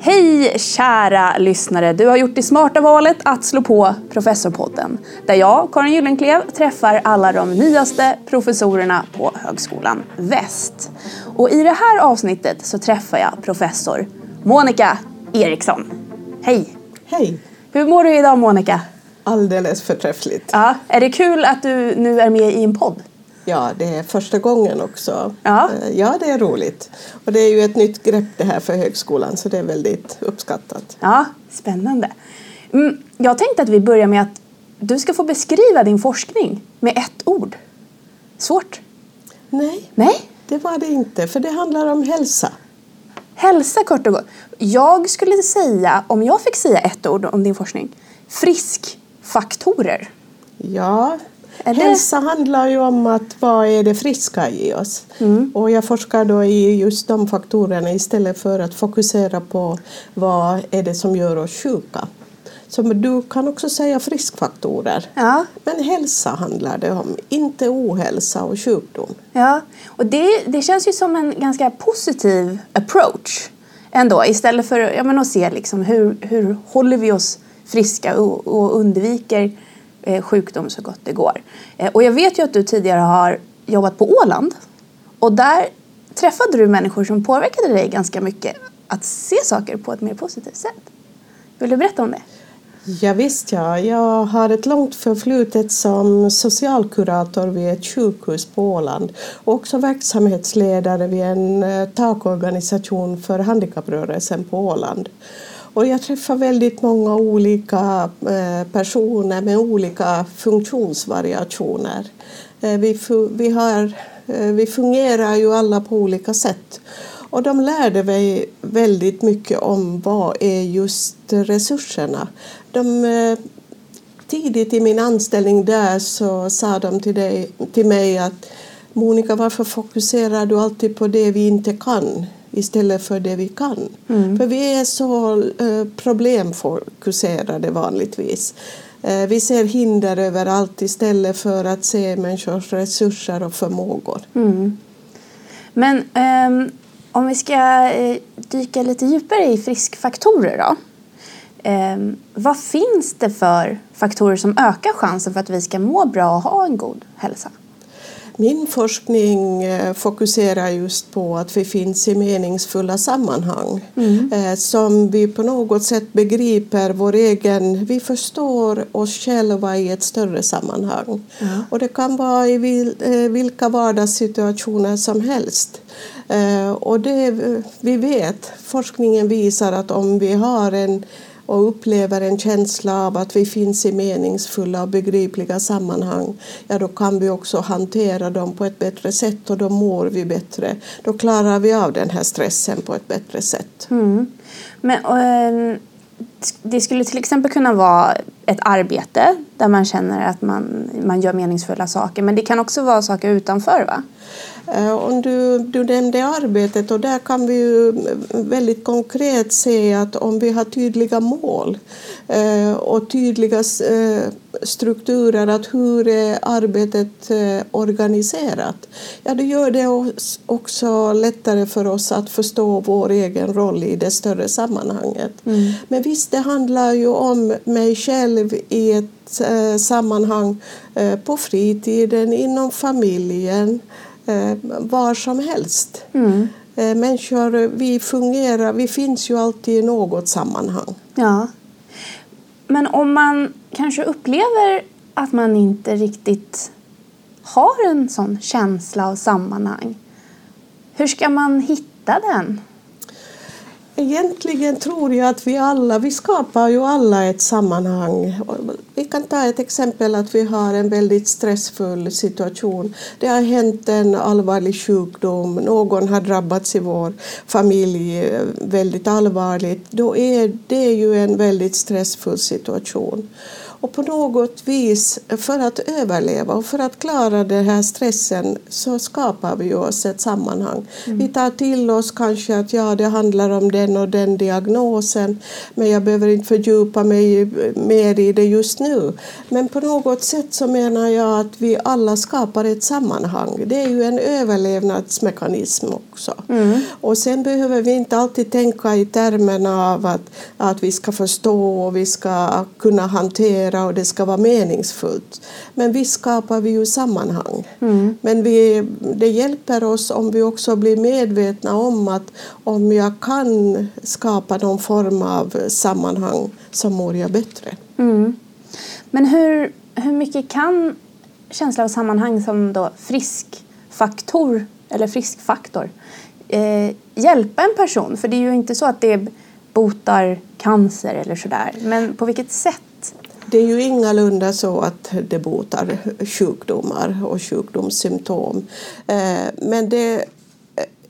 Hej kära lyssnare! Du har gjort det smarta valet att slå på Professorpodden. Där jag, Karin Gyllenklev, träffar alla de nyaste professorerna på Högskolan Väst. Och i det här avsnittet så träffar jag professor Monica Eriksson. Hej! Hej! Hur mår du idag Monica? Alldeles förträffligt. Ja, är det kul att du nu är med i en podd? Ja, det är första gången också. Ja. Eh, ja, det är roligt. Och det är ju ett nytt grepp det här för högskolan så det är väldigt uppskattat. Ja, spännande. Mm, jag tänkte att vi börjar med att du ska få beskriva din forskning med ett ord. Svårt? Nej, Nej? det var det inte, för det handlar om hälsa. Hälsa kort och gott. Jag skulle säga, om jag fick säga ett ord om din forskning, friskfaktorer. Ja, Det- hälsa handlar ju om att vad är det friska i oss? Mm. Och jag forskar då i just de faktorerna istället för att fokusera på vad är det som gör oss sjuka. Så du kan också säga friskfaktorer. Ja, Men hälsa handlar det om, inte ohälsa och sjukdom. ja. och det, det känns ju som en ganska positiv approach ändå. Istället för ja, men att se liksom hur, hur håller vi oss friska och, och undviker Eh, sjukdom så gott det går. Eh, och jag vet ju att du tidigare har jobbat på Åland. Och där träffade du människor som påverkade dig ganska mycket att se saker på ett mer positivt sätt. Vill du berätta om det? Ja, visst ja, jag har ett långt förflutet som socialkurator vid ett sjukhus på Åland och också verksamhetsledare vid en eh, takorganisation för handikapprörelsen på Åland. Och jag träffar väldigt många olika eh, personer med olika funktionsvariationer. Eh, vi, vi, har, eh, vi fungerar ju alla på olika sätt. Och de lärde mig väldigt mycket om vad är just resurserna. De, tidigt i min anställning där så sa de till, dig, till mig att Monica, varför fokuserar du alltid på det vi inte kan istället för det vi kan? För vi är så eh, problemfokuserade vanligtvis. Eh, vi ser hinder överallt istället för att se människors resurser och förmågor. Men ehm, om vi ska eh, dyka lite djupare i friskfaktorer då. Ehm, vad finns det för faktorer som ökar chansen för att vi ska må bra och ha en god hälsa? Min forskning eh, fokuserar just på att vi finns i meningsfulla sammanhang eh, som vi på något sätt begriper vår egen... Vi förstår oss själva i ett större sammanhang. Och det kan vara i eh, vilka vardagssituationer som helst. Och det, vi vet, forskningen visar att om vi har en och upplever en känsla av att vi finns i meningsfulla och begripliga sammanhang, ja då kan vi också hantera dem på ett bättre sätt och då mår vi bättre. Då klarar vi av den här stressen på ett bättre sätt. Mm. Men, och, det skulle till exempel kunna vara ett arbete där man känner att man, man gör meningsfulla saker. Men det kan också vara saker utanför va? Eh, Om du, du nämnde arbetet och där kan vi ju väldigt konkret se att om vi har tydliga mål eh, och tydliga eh, strukturer, att hur är arbetet organiserat, ja det gör det också lättare för oss att förstå vår egen roll i det större sammanhanget. Men visst, det handlar ju om mig själv i ett sammanhang på fritiden, inom familjen, var som helst. Mm. Eh, människor, vi fungerar, vi finns ju alltid i något sammanhang. Ja. Men om man kanske upplever att man inte riktigt har en sån känsla av sammanhang. Hur ska man hitta den? Egentligen tror jag att vi alla, vi skapar ju alla ett sammanhang. Vi kan ta ett exempel att vi har en väldigt stressfull situation. Det har hänt en allvarlig sjukdom, någon har drabbats i vår familj väldigt allvarligt. Då är det ju en väldigt stressfull situation. Och på något vis, för att överleva och för att klara den här stressen så skapar vi oss ett sammanhang. Mm. Vi tar till oss kanske att ja, det handlar om den och den diagnosen men jag behöver inte fördjupa mig mer i det just nu. Men på något sätt så menar jag att vi alla skapar ett sammanhang. Det är ju en överlevnadsmekanism också. Mm. Och sen behöver vi inte alltid tänka i termerna av att, att vi ska förstå och vi ska kunna hantera och det ska vara meningsfullt. Men visst skapar vi ju sammanhang. Mm. Men vi, det hjälper oss om vi också blir medvetna om att om jag kan skapa någon form av sammanhang så mår jag bättre. Mm. Men hur, hur mycket kan känsla av sammanhang som då friskfaktor eller friskfaktor eh, hjälpa en person? För det är ju inte så att det botar cancer eller sådär. Men på vilket sätt? Det är ju ingalunda så att det botar sjukdomar och sjukdomssymptom. Eh, men det eh,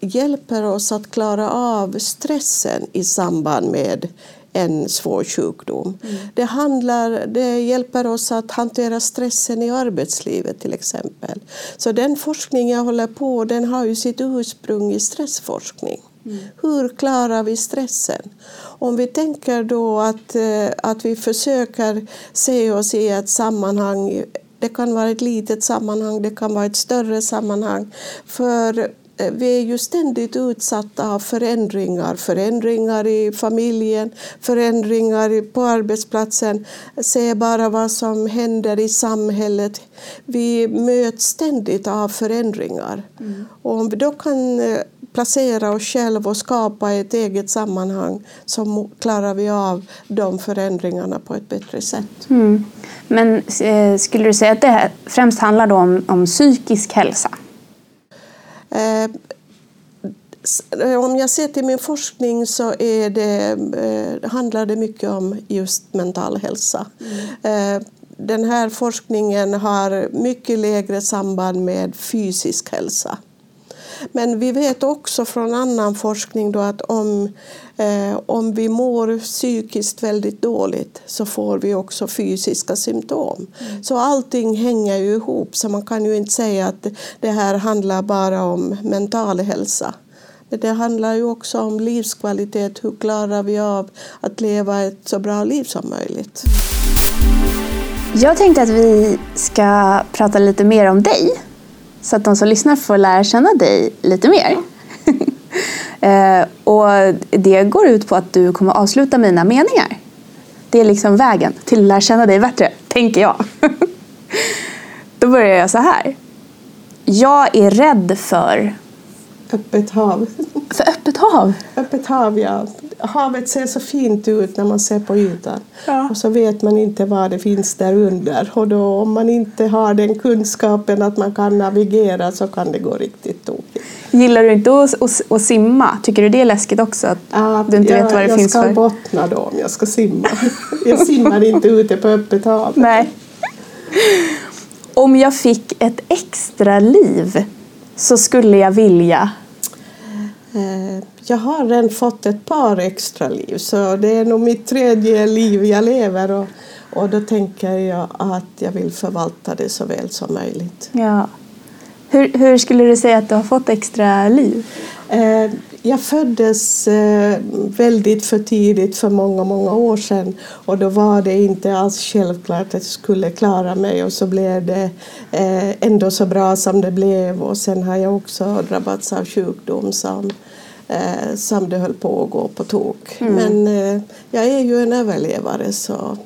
hjälper oss att klara av stressen i samband med en svår sjukdom. Mm. Det, handlar, det hjälper oss att hantera stressen i arbetslivet till exempel. Så den forskning jag håller på den har ju sitt ursprung i stressforskning. Mm. Hur klarar vi stressen? Om vi tänker då att, eh, att vi försöker se oss i ett sammanhang det kan vara ett litet sammanhang, det kan vara ett större sammanhang. För Eh, vi är ju ständigt utsatta av förändringar. Förändringar i familjen, förändringar på arbetsplatsen. Se bara vad som händer i samhället. Vi möts ständigt av förändringar. Mm. Och om vi då kan eh, placera oss själva och skapa ett eget sammanhang så klarar vi av de förändringarna på ett bättre sätt. Mm. Men eh, skulle du säga att det främst handlar om, om psykisk hälsa? Eh, om jag ser till min forskning så är det, eh, handlar det mycket om just mental hälsa. Mm. Eh, den här forskningen har mycket lägre samband med fysisk hälsa. Men vi vet också från annan forskning då att om, eh, om vi mår psykiskt väldigt dåligt så får vi också fysiska symptom. Mm. Så allting hänger ju ihop så man kan ju inte säga att det här handlar bara om mental hälsa. Men det handlar ju också om livskvalitet. Hur klarar vi av att leva ett så bra liv som möjligt? Jag tänkte att vi ska prata lite mer om dig så att de som lyssnar får lära känna dig lite mer. eh, och det går ut på att du kommer avsluta mina meningar. Det är liksom vägen till att lära känna dig bättre, tänker jag. Då börjar jag så här. Jag är rädd för... Öppet hav. För öppet hav? Öppet hav, ja havet ser så fint ut när man ser på ytan. Ja. Och så vet man inte vad det finns där under. Och då, om man inte har den kunskapen att man kan navigera så kan det gå riktigt tokigt. Gillar du inte att, att, att simma? Tycker du det är läskigt också? Att ja, du inte ja, vet vad det finns för? Jag ska bottna då om jag ska simma. jag simmar inte ute på öppet hav. Nej. Om jag fick ett extra liv så skulle jag vilja jag har redan fått ett par extra liv så det är nog mitt tredje liv jag lever och, och då tänker jag att jag vill förvalta det så väl som möjligt. Ja. Hur, hur skulle du säga att du har fått extra liv? Eh, jag föddes eh, väldigt för tidigt för många, många år sedan och då var det inte alls självklart att jag skulle klara mig och så blev det ändå så bra som det blev och sen har jag också drabbats av sjukdom som eh, som det höll på att gå på tok. Mm. Men eh, jag är ju en överlevare så,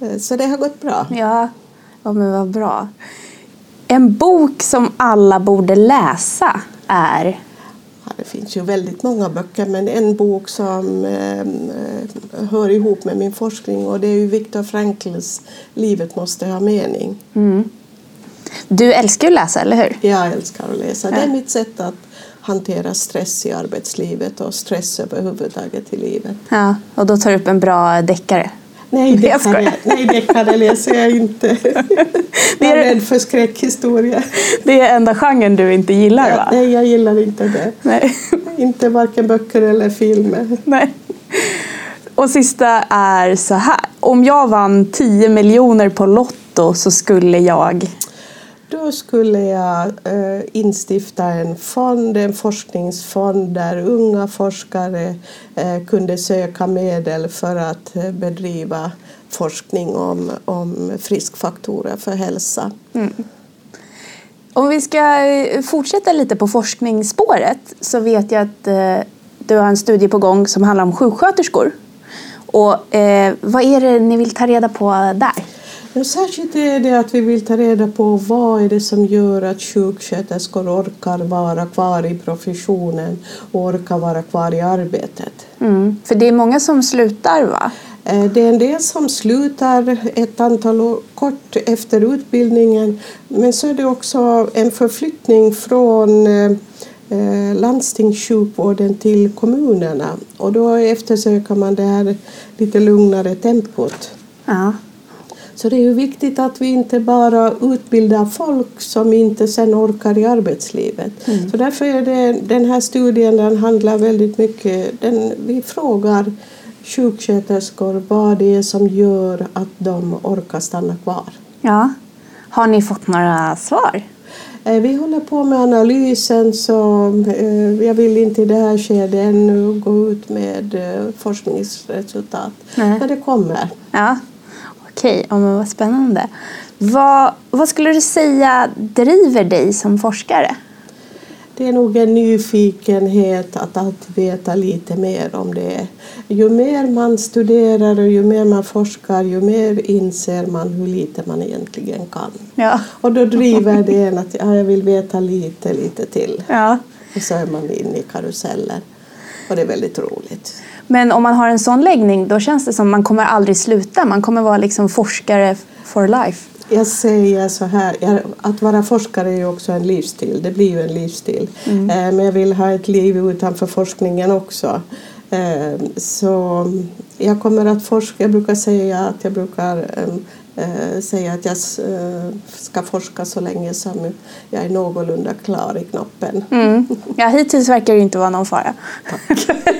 eh, så det har gått bra. Ja, ja men vad bra. En bok som alla borde läsa är? Ja, det finns ju väldigt många böcker men en bok som eh, hör ihop med min forskning och det är ju Viktor Frankls Livet måste ha mening. Mm. Du älskar att läsa, eller hur? Jag älskar att läsa. Det är mitt sätt att hantera stress i arbetslivet och stress överhuvudtaget i livet. Ja, och då tar du upp en bra deckare? Nej, deckare, nej, deckare läser jag inte. Jag är rädd för skräckhistorier. Det är enda genren du inte gillar ja, va? Nej, jag gillar inte det. Nej. Inte varken böcker eller filmer. Nej. Och sista är så här. Om jag vann 10 miljoner på Lotto så skulle jag... Då skulle jag eh, instifta en fond, en forskningsfond där unga forskare eh, kunde söka medel för att eh, bedriva forskning om, om friskfaktorer för hälsa. Mm. Om vi ska eh, fortsätta lite på forskningsspåret så vet jag att eh, du har en studie på gång som handlar om sjuksköterskor. Och, eh, vad är det ni vill ta reda på där? Ja, särskilt är det att vi vill ta reda på vad är det som gör att sjuksköterskor orkar vara kvar i professionen och orkar vara kvar i arbetet. Mm, för det är många som slutar va? Eh, det är en del som slutar ett antal år kort efter utbildningen men så är det också en förflyttning från eh, eh, landstingssjukvården till kommunerna och då eftersöker man det här lite lugnare tempot. Ja. Så det är ju viktigt att vi inte bara utbildar folk som inte sen orkar i arbetslivet. Mm. Så därför är det, den här studien den handlar väldigt mycket, den, vi frågar sjuksköterskor vad det är som gör att de orkar stanna kvar. Ja. Har ni fått några svar? Eh, vi håller på med analysen så eh, jag vill inte i det här skedet ännu gå ut med eh, forskningsresultat. Nej. Men det kommer. Ja, Okej, okay. ja, vad spännande. Vad, vad skulle du säga driver dig som forskare? Det är nog en nyfikenhet att alltid veta lite mer om det. Ju mer man studerar och ju mer man forskar ju mer inser man hur lite man egentligen kan. Ja. Och då driver det en att ja, jag vill veta lite, lite till. Ja. Och så är man inne i karuseller. Och det är väldigt roligt. Men om man har en sån läggning då känns det som att man kommer aldrig sluta. Man kommer vara liksom forskare for life. Jag säger så här, att vara forskare är ju också en livsstil. Det blir ju en livsstil. Mm. Eh, men jag vill ha ett liv utanför forskningen också. Eh, så jag kommer att forska. Jag brukar säga att jag brukar eh, säga att jag ska forska så länge som jag är någorlunda klar i knoppen. Mm. Ja, hittills verkar det inte vara någon fara. Tack.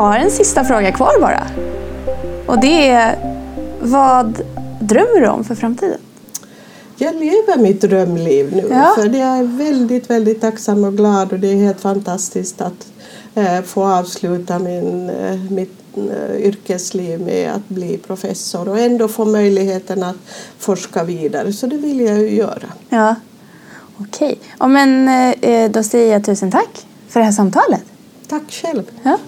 Jag har en sista fråga kvar bara. Och det är, vad drömmer du om för framtiden? Jag lever mitt drömliv nu. Ja. För jag är väldigt, väldigt tacksam och glad och det är helt fantastiskt att eh, få avsluta min, eh, mitt eh, yrkesliv med att bli professor och ändå få möjligheten att forska vidare. Så det vill jag ju göra. Ja, okej. Okay. Ja, men eh, då säger jag tusen tack för det här samtalet. Tack själv. Ja.